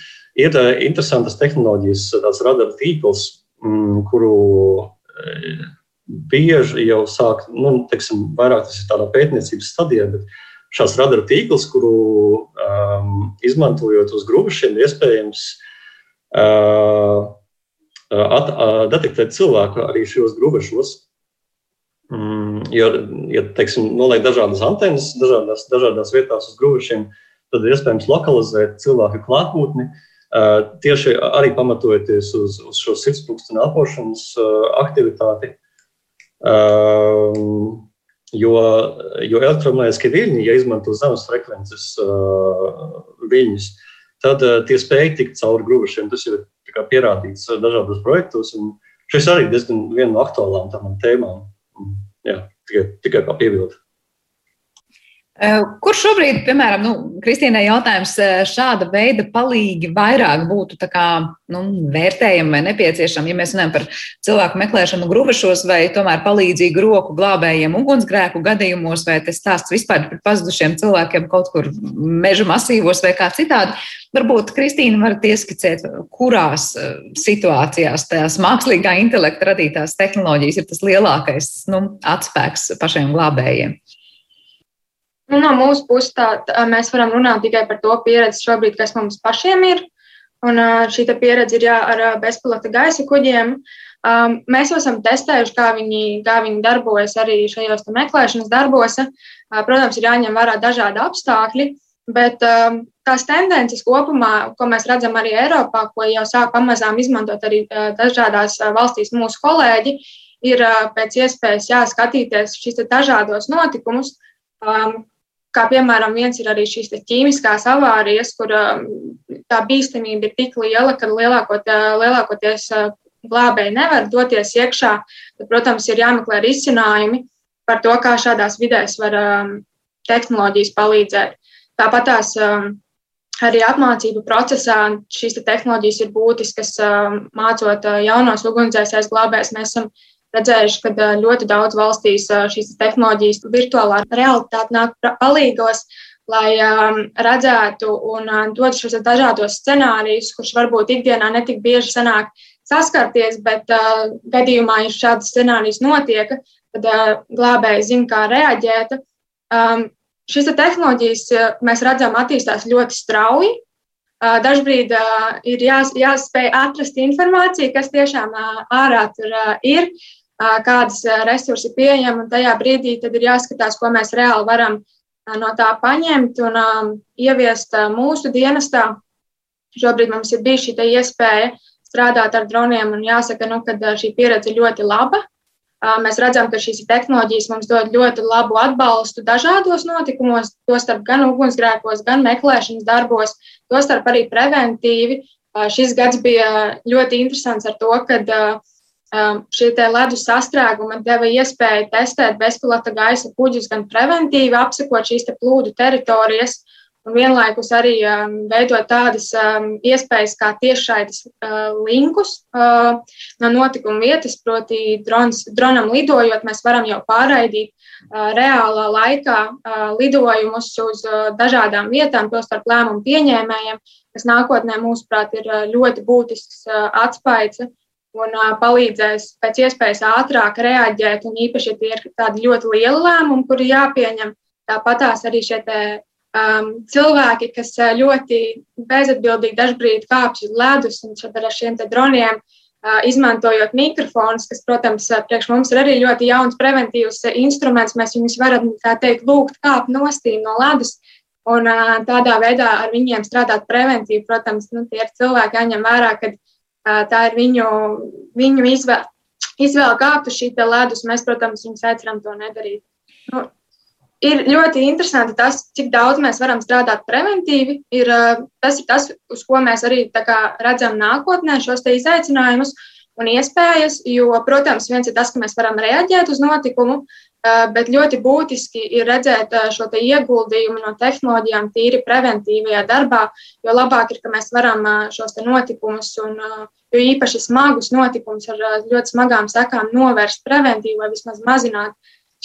Ir uh, interesantas tehnoloģijas, tāds radara tīkls, mm, kuru uh, bieži jau sāk, nu, teiksim, vairāk tas ir tādā pētniecības stadijā, bet šāds radara tīkls, kuru um, izmantojot uz grūvešiem, ir iespējams uh, at, uh, detektēt cilvēku arī šajos grūvešos. Mm, jo, ja teiksim, noliek dažādas antenas, dažādās, dažādās vietās uz grūvešiem, tad ir iespējams lokalizēt cilvēku klātbūtni. Uh, tieši arī pamatojoties uz, uz šo sirdspūkstena elpošanas uh, aktivitāti. Uh, jo, jo elektromagnetiskie viļņi, ja izmanto zemes frekvences uh, viļņus, tad uh, tie spēj tikt cauri grūvešiem. Tas ir pierādīts dažādos projektos. Šis arī diezgan viena no aktuālām tēmām. Jā, tikai, tikai kā piebilde. Eh, kur šobrīd, piemēram, nu, Kristīnai jautājums, eh, šāda veida palīgi vairāk būtu kā, nu, vērtējami vai nepieciešami, ja mēs runājam par cilvēku meklēšanu gruvešos vai tomēr palīdzīgu roku glābējiem ugunsgrēku gadījumos, vai tas stāsts vispār par pazudušiem cilvēkiem kaut kur meža masīvos vai kā citādi. Varbūt Kristīna varat ieskicēt, kurās eh, situācijās tās mākslīgā intelekta radītās tehnoloģijas ir tas lielākais nu, atspēks pašiem glābējiem. Nu, no mūsu puses tā, tā, mēs varam runāt tikai par to pieredzi šobrīd, kas mums pašiem ir. Un šī pieredze ir jā, ar bezpilota gaisa kuģiem. Um, mēs jau esam testējuši, kā viņi, kā viņi darbojas arī šajos meklēšanas darbos. Uh, protams, ir jāņem vērā dažādi apstākļi, bet um, tās tendences kopumā, ko mēs redzam arī Eiropā, ko jau sāk pamazām izmantot arī uh, dažādās valstīs mūsu kolēģi, ir uh, pēc iespējas jāskatīties šīs dažādos notikumus. Um, Kā piemēram, viens ir arī šīs ķīmiskās avārijas, kur um, tā bīstamība ir tik liela, ka lielākot, lielākoties uh, glābēji nevar doties iekšā. Tad, protams, ir jāmeklē risinājumi par to, kā šādās vidēs var um, tehnoloģijas palīdzēt. Tāpat tās um, arī apmācību procesā šīs te tehnoloģijas ir būtiskas, mācot uh, jaunos ugunsdzēsēs glābējus. Mēs esam redzējuši, ka ļoti daudz valstīs šīs tehnoloģijas virtuālā realitāte nāk palīgos, lai um, redzētu un uh, dod šos dažādos scenārijus, kurš varbūt ikdienā netik bieži sanāk saskarties, bet uh, gadījumā, ja šādas scenārijas notiek, tad uh, glābēji zina, kā reaģēt. Um, šīs te tehnoloģijas mēs redzam attīstās ļoti strauji. Dažbrīd ir jās, jāspēj atrast informāciju, kas tiešām ārā tur ir, kādas resursi pieejami, un tajā brīdī tad ir jāskatās, ko mēs reāli varam no tā paņemt un ieviest mūsu dienestā. Šobrīd mums ir bijusi šī iespēja strādāt ar droniem, un jāsaka, nu, ka šī pieredze ir ļoti laba. Mēs redzam, ka šīs tehnoloģijas mums dod ļoti labu atbalstu dažādos notikumos, tostarp gan ugunsgrēkos, gan meklēšanas darbos, tostarp arī preventīvi. Šis gads bija ļoti interesants ar to, ka uh, šie ledus sastrēgumi deva iespēju testēt bezpilota gaisa kuģus gan preventīvi, apsekot šīs te plūdu teritorijas, un vienlaikus arī um, veidot tādas um, iespējas kā tiešraides uh, linkus uh, no notikuma vietas, proti, drons, dronam lidojot, mēs varam jau pārraidīt uh, reālā laikā lidojumus uz dažādām vietām, tostarp lēmumu pieņēmējiem, kas nākotnē, mūsuprāt, ir ļoti būtisks atspaids un uh, palīdzēs pēc iespējas ātrāk reaģēt. Un īpaši, ja tie ir tādi ļoti lieli lēmumi, kuri jāpieņem, tāpatās arī šie te, um, cilvēki, kas ļoti bezatbildīgi dažbrīd kāpj uz ledus un ar šiem droniem. Uh, izmantojot mikrofonus, kas, protams, priekš mums ir arī ļoti jauns preventīvs instruments, mēs viņus varam, tā teikt, lūgt kāpt nostīm no ledus, un uh, tādā veidā ar viņiem strādāt preventīvi. Protams, nu, tie ir cilvēki jāņem vērā, ka tā ir viņu, viņu izvēle. Izvēle kāpt uz šī ledus, mēs, protams, viņus aicinām to nedarīt. Nu, ir ļoti interesanti tas, cik daudz mēs varam strādāt preventīvi. Ir, tas ir tas, uz ko mēs arī kā, redzam nākotnē, šos izaicinājumus un iespējas. Jo, protams, viens ir tas, ka mēs varam reaģēt uz notikumu, bet ļoti būtiski ir redzēt eh, šo ieguldījumu no tehnoloģijām tīri preventīvajā darbā, jo labāk ir, ka mēs varam eh, šos notikumus, un jo īpaši smagus notikumus ar ļoti smagām sekām novērst preventīvi vai vismaz mazināt.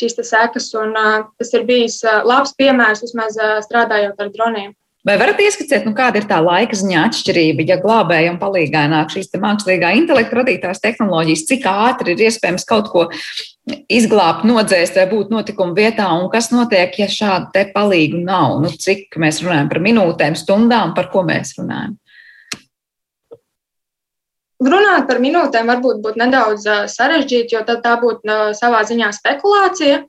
šīs sekas. Un, tas ir bijis labs piemērs vismaz strādājot ar droniem. Vai varat ieskicēt, nu, kāda ir tā laika ziņā atšķirība, ja glābējam palīgā nāk šīs mākslīgā intelekta radītās tehnoloģijas, cik ātri ir iespējams kaut ko izglābt, nodzēst vai būt notikuma vietā, un kas notiek, ja šāda te palīgu nav? Nu, cik mēs runājam par minūtēm, stundām, par ko mēs runājam? Runāt par minūtēm varbūt būtu nedaudz sarežģīti, jo tā būtu savā ziņā spekulācija.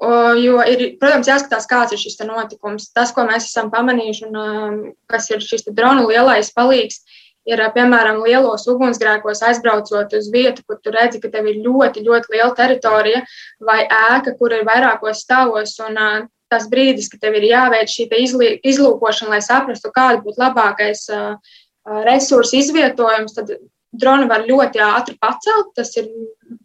Jo ir, protams, jāskatās, kāds ir šis notikums. Tas, ko mēs esam pamanījuši, un kas ir šis drona lielais palīgs, ir, piemēram, lielos ugunsgrēkos aizbraucot uz vietu, kur tu redzi, ka tev ir ļoti, ļoti liela teritorija vai ēka, kur ir vairākos stāvos. Un, tas brīdis, kad tev ir jāveic šī izlūkošana, lai saprastu, kāda būtu labākais resursu izvietojums, tad dronu var ļoti ātri pacelt. Tas ir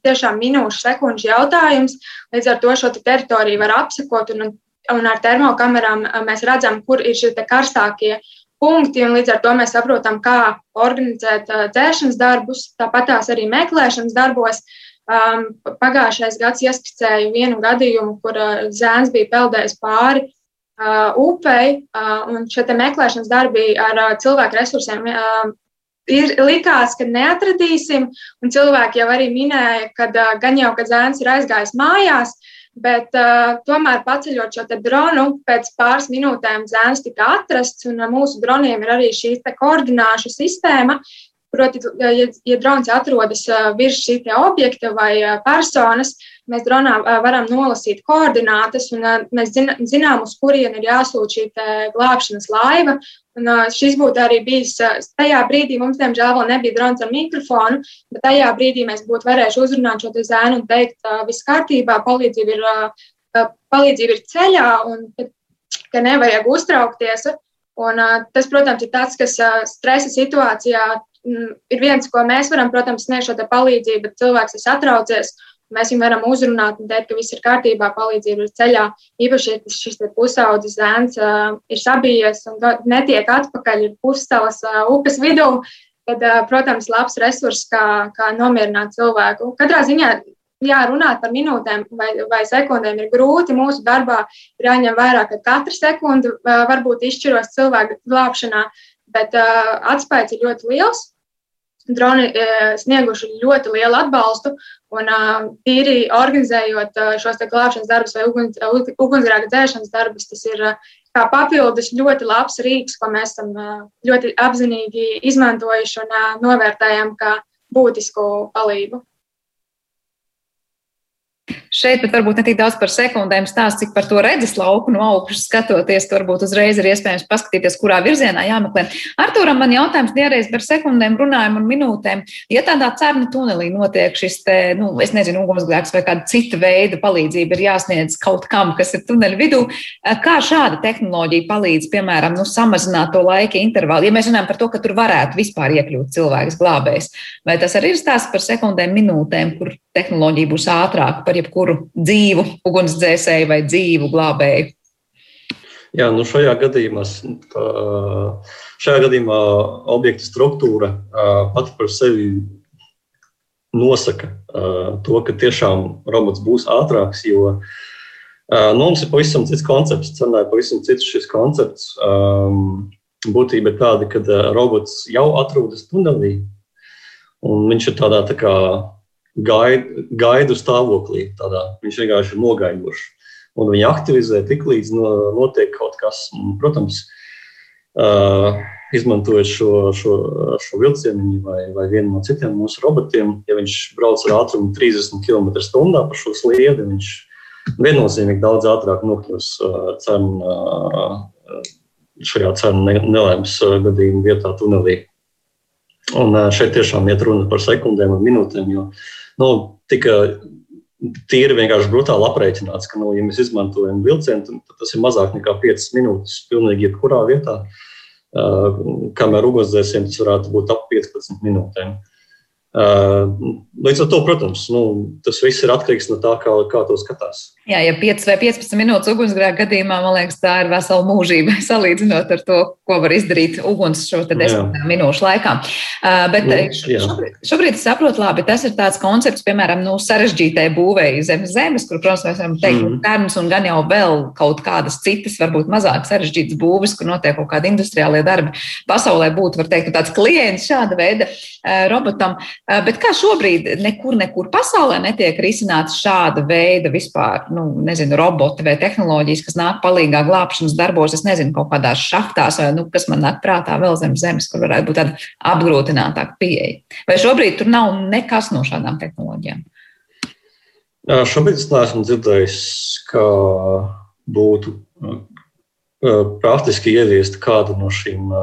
tiešām minūšu, sekundžu jautājums. Līdz ar to šo te teritoriju var apsekot, un, un ar termokamerām mēs redzam, kur ir šie karstākie punkti. Līdz ar to mēs saprotam, kā organizēt dzēšanas darbus, tāpat tās arī meklēšanas darbos. Um, pagājušais gads ieskicēja vienu gadījumu, kur uh, zēns bija peldējis pāri uh, upei, uh, un šie meklēšanas darbi ar uh, cilvēku resursiem uh, ir likās, ka neatradīsim, un cilvēki jau arī minēja, ka uh, gan jau, ka zēns ir aizgājis mājās, bet uh, tomēr paceļot šo dronu, pēc pāris minūtēm zēns tika atrasts, un uh, mūsu droniem ir arī šī koordināšu sistēma. Proti, ja, ja drons atrodas uh, virs šī objekta vai uh, personas, mēs dronā varam nolasīt koordinātas, un mēs zinām, uz kurien ir jāsūt šī glābšanas laiva, Un, šis būtu arī bijis tajā brīdī, mums, diemžēl, vēl nebija drons ar mikrofonu, bet tajā brīdī mēs būtu varējuši uzrunāt šo zēnu un teikt, viss kārtībā, palīdzība ir, palīdzība ir ceļā un ka nevajag uztraukties. Un, tas, protams, ir tas, kas stresa situācijā mm, ir viens, ko mēs varam, protams, sniegt šo palīdzību, bet cilvēks ir satraucies. Mēs viņu varam uzrunāt un teikt, ka viss ir kārtībā, palīdzība ir ceļā. Īpaši, ja šis pusaudzis zēns uh, ir sabijies un netiek atpakaļ, puscelas uh, upes vidū, tad, uh, protams, labs resurs, kā, kā nomierināt cilvēku. Katrā ziņā jā, runāt par minūtēm vai, vai sekundēm ir grūti. Mūsu darbā ir jāņem vērā, ka katra sekunde var būt izšķiros cilvēku glābšanā, bet uh, atspējas ir ļoti liels. Droni snieguši ļoti lielu atbalstu, Un tīri organizējot šos glābšanas darbus vai uguns, ugunsgrēka dzēšanas darbus, tas ir kā papildus ļoti labs rīks, ko mēs esam ļoti apzinīgi izmantojuši un novērtējam kā būtisku palīdzību. Šeit pat varbūt ne tik daudz par sekundēm stāst, cik par to redzes lauku no augšas skatoties. Tur varbūt uzreiz ir iespējams paskatīties, kurā virzienā jāmeklē. Arturam man jautājums diezgan par sekundēm runājumu un minūtēm. Ja tādā cernu tunelī notiek šis, te, nu, es nezinu, ugunsgrēks vai kāda cita veida palīdzība ir jāsniedz kaut kam, kas ir tuneļa vidū, kā šāda tehnoloģija palīdz, piemēram, nu, samazināt to laika intervālu? Ja mēs runājam par to, ka tur varētu vispār iekļūt cilvēks glābējs, vai tas arī ir stāsts par sekundēm, minūtēm, kur tehnoloģija būs ātrāka par jebkuru dzīvu ugunsdzēsēju vai dzīvu glābēju? Jā, nu šajā gadījumā, šajā gadījumā objekta struktūra pati par sevi nosaka to, ka tiešām robots būs ātrāks, jo nu, mums ir pavisam cits koncepts. Cenā ir pavisam cits šis koncepts. Būtība ir tāda, ka robots jau atrodas tunelī, un viņš ir tādā tā kā gaidu, gaidu stāvoklī. Tādā. Viņš vienkārši ir nogaidošs. Un viņi aktivizē tik līdz no, notiek kaut kas. Protams, uh, izmantojot šo, šo, šo vilcienu vai, vai vienu no citiem mūsu robotiem, ja viņš brauc ar ātrumu 30 km/h pa šo sliedi, viņš viennozīmīgi daudz ātrāk nokļūs uh, cenu, uh, šajā cenu nelaimes gadījuma vietā, tunelī. Un šeit tiešām iet runa par sekundēm un minūtēm, jo nu, tika tīri vienkārši brutāli aprēķināts, ka, nu, ja mēs izmantojam vilcienu, tad tas ir mazāk nekā 5 minūtes pilnīgi jebkurā vietā. Uh, kamēr ugunsdzēsiem tas varētu būt ap 15 minūtēm. Līdz ar to, protams, nu, tas viss ir atkarīgs no tā, kā, kā to skatās. Jā, ja 5 vai 15 minūtes ugunsgrēka gadījumā, man liekas, tā ir vesela mūžība salīdzinot ar to, ko var izdarīt uguns šo 10 minūšu laikā. Uh, bet nu, šobrīd, šobrīd saprotu, labi, tas ir tāds koncepts, piemēram, nu, sarežģītai būvēji zem zemes, kur, protams, mēs varam teikt, mm. termas un gan jau vēl kaut kādas citas, varbūt mazāk sarežģītas būvis, kur notiek kaut kādi industriālie darbi. Pasaulē būtu, var teikt, tāds klients šāda veida uh, robotam. Uh, bet kā šobrīd nekur, nekur pasaulē netiek risināts šāda veida vispār, nu, nezinu, roboti vai tehnoloģijas, kas nāk palīgā glābšanas darbos, es nezinu, kaut kādās šahtās vai, nu, kas man nāk prātā vēl zem zemes, kur varētu būt tāda apgrūtinātāka pieeja. Vai šobrīd tur nav nekas no šādām tehnoloģijām? Jā, šobrīd es neesmu dzirdējis, ka būtu praktiski ieviest kādu no šīm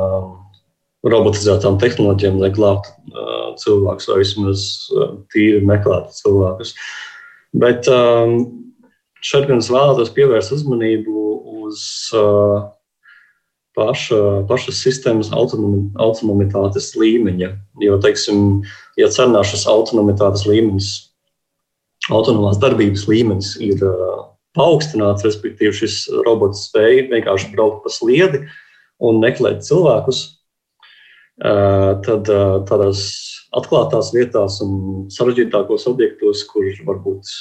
robotizētām tehnoloģijām, lai glābtu uh, cilvēkus, vai vismaz uh, tīri meklētu cilvēkus. Bet um, šeit gan es vēlētos pievērst uzmanību uz uh, paša, pašas sistēmas autonomi, autonomitātes līmeņa. Jo, teiksim, ja cenā šis autonomitātes līmenis, autonomās darbības līmenis ir uh, paaugstināts, respektīvi šis robots spēja vienkārši braukt pa sliedi un meklēt cilvēkus, tad tādās atklātās vietās un sarežģītākos objektos, kur varbūt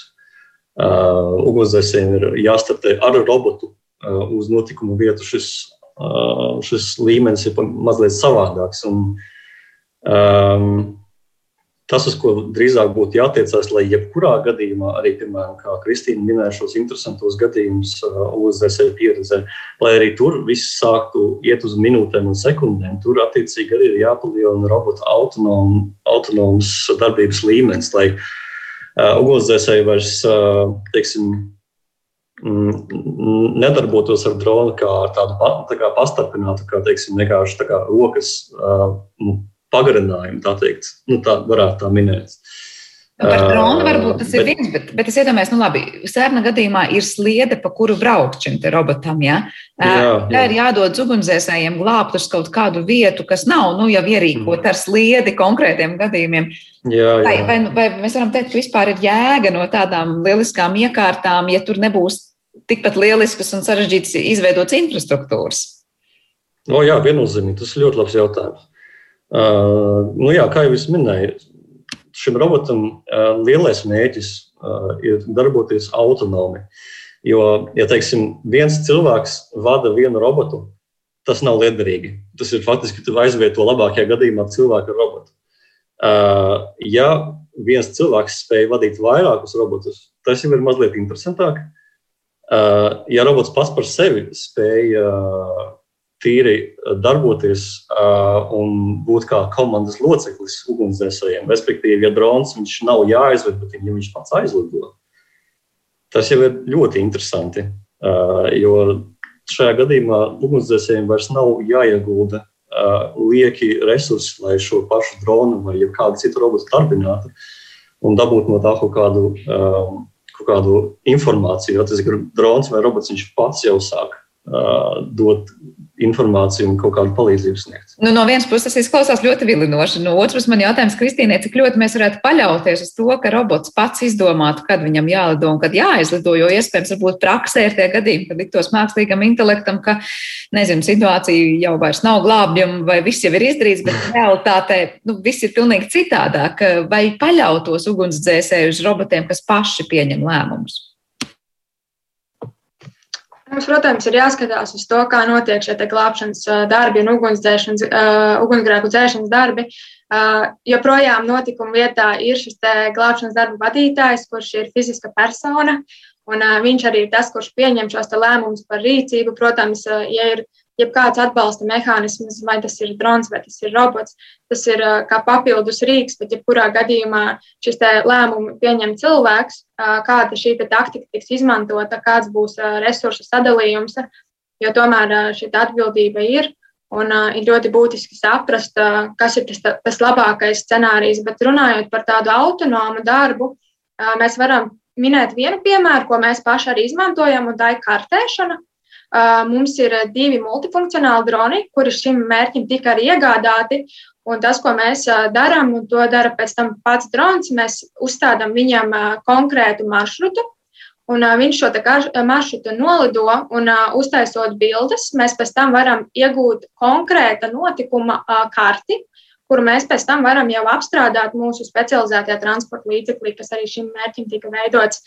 uh, ugunsdzēsējiem ir jāstartē ar robotu uh, uz notikumu vietu, šis, uh, šis līmenis ir mazliet savādāks. Un, um, Tas, uz ko drīzāk būtu jātiecās, lai jebkurā gadījumā, arī, piemēram, kā Kristīna minēja šos interesantos gadījumus UZSE pieredzē, lai arī tur viss sāktu iet uz minūtēm un sekundēm, tur attiecīgi arī ir jāpalielina robota autonom, autonomas darbības līmenis, lai uh, ugunsdzēsēji vairs, uh, teiksim, mm, nedarbotos ar dronu kā tādu tā kā pastarpinātu, kā, teiksim, vienkārši tā kā rokas uh, pagarinājumu, tā teikt, nu, tā varētu tā minēt. Nu, par dronu varbūt tas ir bet, viens, bet, bet es iedomājos, nu labi, sērna gadījumā ir sliede, pa kuru braukt šim robotam. Ja? Jā, jā. Tā ir jādod ugunsdzēsējiem glābt uz kaut kādu vietu, kas nav nu, jau ierīkot ar sliedi konkrētiem gadījumiem. Jā, jā. Vai, vai, vai mēs varam teikt, ka vispār ir jēga no tādām lieliskām iekārtām, ja tur nebūs tikpat lieliskas un sarežģītas izveidotas infrastruktūras? O, jā, viennozīmīgi. Tas ir ļoti labs jautājums. Uh, nu jā, kā jau es minēju, šim robotam uh, lielais mērķis uh, ir darboties autonomi. Jo, ja teiksim, viens cilvēks vada vienu robotu, tas nav liederīgi. Tas ir faktiski aizvieto labākajā gadījumā cilvēku ar robotu. Uh, ja viens cilvēks spēj vadīt vairākus robotus, tas jau ir mazliet interesantāk. Uh, ja robots pats par sevi spēj uh, tīri eh, darboties uh, un būt kā komandas loceklis ugunsdzēsējiem. Respektīvi, ja drons viņš nav jāizved, bet ja viņš pats aizlido, tas jau ir ļoti interesanti. Uh, jo šajā gadījumā ugunsdzēsējiem vairs nav jāiegulda uh, lieki resursi, lai šo pašu dronu vai kādu citu robotu darbinātu un dabūtu no tā kaut kādu, um, kaut kādu informāciju. Tas ir drons vai robots, viņš pats jau sāk uh, dot informāciju un kaut kādu palīdzību sniegt. Nu, no vienas puses, tas izklausās ļoti vilinoši. No otras man jautājums, Kristīnē, cik ļoti mēs varētu paļauties uz to, ka robots pats izdomātu, kad viņam jālido un kad jāizlido. Jo iespējams, varbūt praksē ir tie gadījumi, kad liktos mākslīgam intelektam, ka nezinu, situācija jau vairs nav glābjama vai viss jau ir izdarīts, bet realitātē nu, viss ir pilnīgi citādāk. Vai paļautos ugunsdzēsēju uz robotiem, kas paši pieņem lēmumus? Mums, protams, ir jāskatās uz to, kā notiek šie glābšanas darbi un ugunsdzēšanas, uh, ugunsgrēku dzēšanas darbi. Uh, joprojām notikuma vietā ir šis glābšanas darbu vadītājs, kurš ir fiziska persona, un uh, viņš arī ir tas, kurš pieņem šos lēmumus par rīcību. Protams, uh, ja ir jebkāds atbalsta mehānisms, vai tas ir drons, vai tas ir robots, tas ir kā papildus rīks, bet jebkurā gadījumā šis lēmumu pieņem cilvēks, kāda šī taktika tiks izmantota, kāds būs resursu sadalījums, jo tomēr šī atbildība ir. Un uh, ir ļoti būtiski saprast, uh, kas ir tas, tas labākais scenārijs. Bet runājot par tādu autonomu darbu, uh, mēs varam minēt vienu piemēru, ko mēs paši arī izmantojam, un tā ir kartēšana. Mums ir divi multifunkcionāli droni, kuri šim mērķim tika arī iegādāti. Un tas, ko mēs darām, un to dara pēc tam pats drons, mēs uzstādām viņam konkrētu maršrutu, un viņš šo maršrutu nolido un uztaisot bildes, mēs pēc tam varam iegūt konkrēta notikuma karti, kuru mēs pēc tam varam jau apstrādāt mūsu specializētajā transporta līdzeklī, kas arī šim mērķim tika veidots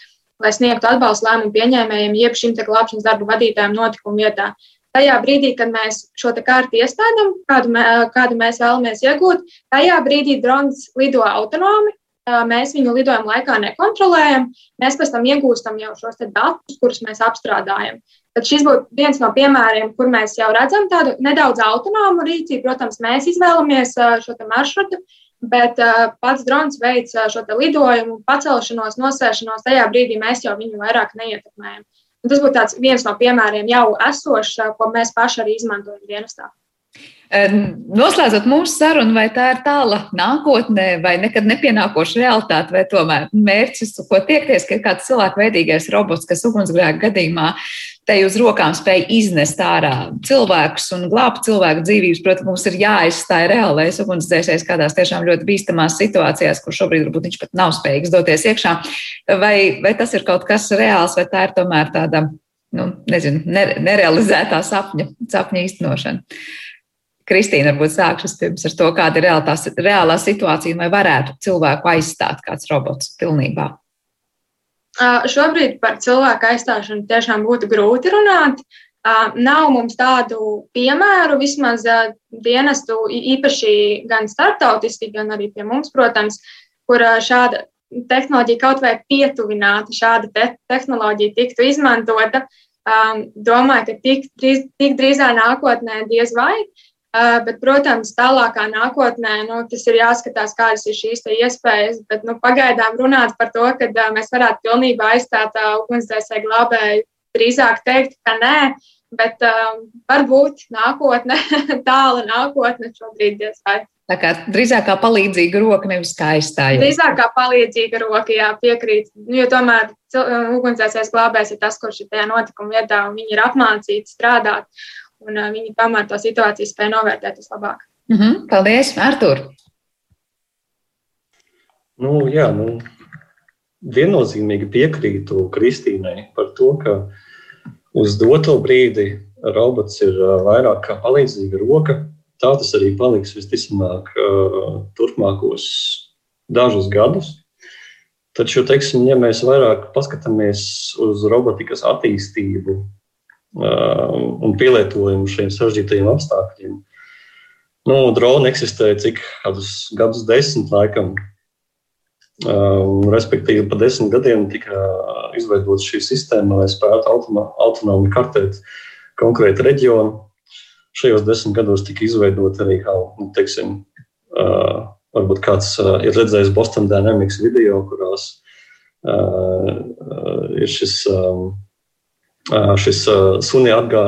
lai sniegtu atbalstu lēmumu pieņēmējiem, jeb šim glābšanas darbu vadītājiem notikumu vietā. Tajā brīdī, kad mēs šo kārtu iestādām, kādu, mē, kādu mēs vēlamies iegūt, tajā brīdī drons lido autonomi. Mēs viņu lidojuma laikā nekontrolējam. Mēs pēc tam iegūstam jau šos datus, kurus mēs apstrādājam. Tad šis būtu viens no piemēriem, kur mēs jau redzam tādu nedaudz autonomu rīcību. Protams, mēs izvēlamies šo maršrutu, bet uh, pats drons veic uh, šo lidojumu, pacelšanos, nosēšanos. Tajā brīdī mēs jau viņu vairāk neietekmējam. Un tas būtu viens no piemēriem jau esošs, uh, ko mēs paši arī izmantojam dienestā. Noslēdzot mūsu sarunu, vai tā ir tāla nākotnē, vai nekad nepienākoša realitāte, vai tomēr mērķis, ko tiekties, ka ir kāds cilvēkveidīgais robots, kas ugunsgrēka gadījumā te uz rokām spēj iznest ārā cilvēkus un glābt cilvēku dzīvības. Protams, mums ir jāaizstāj reālais ugunsdzēsējs kādās tiešām ļoti bīstamās situācijās, kur šobrīd varbūt viņš pat nav spējīgs doties iekšā. Vai, vai tas ir kaut kas reāls, vai tā ir tomēr tāda, nu, nezinu, nerealizētā sapņa, sapņa īstenošana? Kristīna, varbūt sākšu pirms ar to, kāda ir reālā, reālā situācija, vai varētu cilvēku aizstāt kāds robots pilnībā. Šobrīd par cilvēku aizstāšanu tiešām būtu grūti runāt. Nav mums tādu piemēru, vismaz dienestu, īpaši gan startautiski, gan arī pie mums, protams, kur šāda tehnoloģija kaut vai pietuvināta, šāda te tehnoloģija tiktu izmantota. Domāju, ka tik, drīz, tik drīzā nākotnē diez vai. Bet, protams, tālākā nākotnē nu, tas ir jāskatās, kādas ir šīs iespējas. Bet nu, pagaidām runāt par to, ka mēs varētu pilnībā aizstāt ugunsdzēsēju glābēju, drīzāk teikt, ka nē. Bet um, varbūt nākotne, tāla nākotne šobrīd diez vai. Tā kā drīzāk kā palīdzīga roka, nevis aizstājuma. Drīzāk kā palīdzīga roka, jā, piekrīt. Jo tomēr ugunsdzēsējas glābējs ir tas, kurš ir tajā notikuma vietā, un viņi ir apmācīti strādāt un uh, viņi tomēr to situāciju spēja novērtēt vislabāk. Mm -hmm. Paldies, Artur! Nu, jā, nu, viennozīmīgi piekrītu Kristīnai par to, ka uz doto brīdi robots ir vairāk kā palīdzīga roka. Tā tas arī paliks visticamāk turpmākos dažus gadus. Taču, teiksim, ja mēs vairāk paskatāmies uz robotikas attīstību un pielietojumu šiem sarežģītajiem apstākļiem. Nu, droni eksistēja cik kādus gadus desmit laikam. Respektīvi, pa desmit gadiem tika izveidota šī sistēma, lai spētu autonomi kartēt konkrētu reģionu. Šajos desmit gados tika izveidota arī, kā, nu, teiksim, varbūt kāds ir redzējis Boston Dynamics video, kurās ir šis um, šis suni atgā,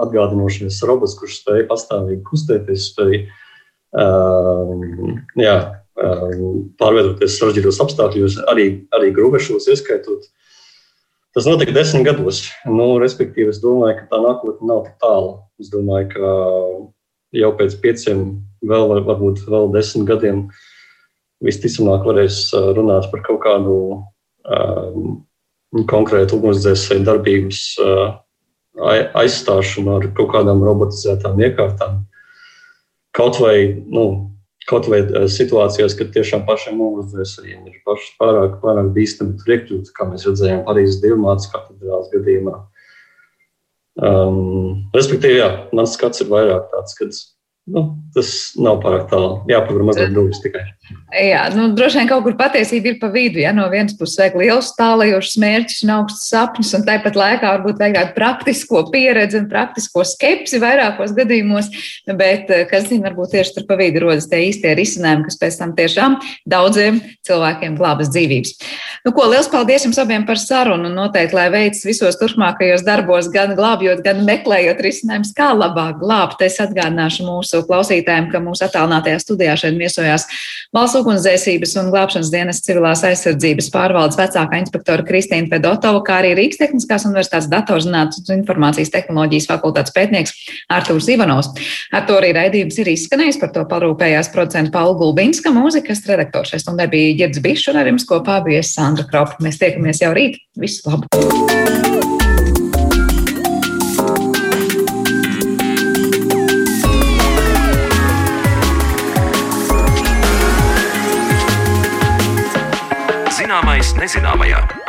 atgādinošais robots, kurš spēja pastāvīgi kustēties, spēja jā, pārvietoties sarežģītos apstākļos, arī, arī grūvešos ieskaitot. Tas notika desmit gados. Nu, respektīvi, es domāju, ka tā nākotne nav tik tālu. Es domāju, ka jau pēc pieciem, vēl, varbūt vēl desmit gadiem, visticamāk, varēs runāt par kaut kādu um, konkrētu ugunsdzēsēju darbības aizstāšanu ar kaut kādām robotizētām iekārtām. Kaut vai, nu, kaut vai situācijās, kad tiešām pašiem ugunsdzēsējiem ir pārāk, pārāk bīstami tur iekļūt, kā mēs redzējām Parīzes divmātes katedrāls gadījumā. Um, respektīvi, jā, mans skats ir vairāk tāds, ka nu, tas nav pārāk tālu. Jāpavar mazliet durvis tikai. Jā, nu, droši vien kaut kur patiesība ir pa vidu. Ja no vienas puses vajag liels, tālajošs mērķus un augstus sapņus, un tāpat laikā varbūt vajag tādu praktisko pieredzi un praktisko skepsi vairākos gadījumos, bet, eh, kas zina, varbūt tieši tur pa vidu rodas tie īstie risinājumi, kas pēc tam tiešām daudziem cilvēkiem glābas dzīvības. Nu, ko, liels paldies jums abiem par sarunu un noteikti, lai veicas visos turpmākajos darbos, gan glābjot, gan meklējot risinājumus, kā labāk glābt. Es atgādināšu mūsu klausītājiem, ka mūsu attālinātajā studijā šeit viesojās Valsts ugunsdzēsības un glābšanas dienas civilās aizsardzības pārvaldes vecākā inspektora Kristīna Fedotova, kā arī Rīgas Tehniskās universitātes datorzinātnes un informācijas tehnoloģijas fakultātes pētnieks Artūrs Ivanovs. Ar to arī raidījums ir izskanējis, par to parūpējās producentu Paulu Gulbinska, mūzikas redaktors. Šai stundai bija Girds Bišs un ar jums kopā bija Sandra Kropa. Mēs tiekamies jau rīt. Visu labu! Zināmais nezināmajā.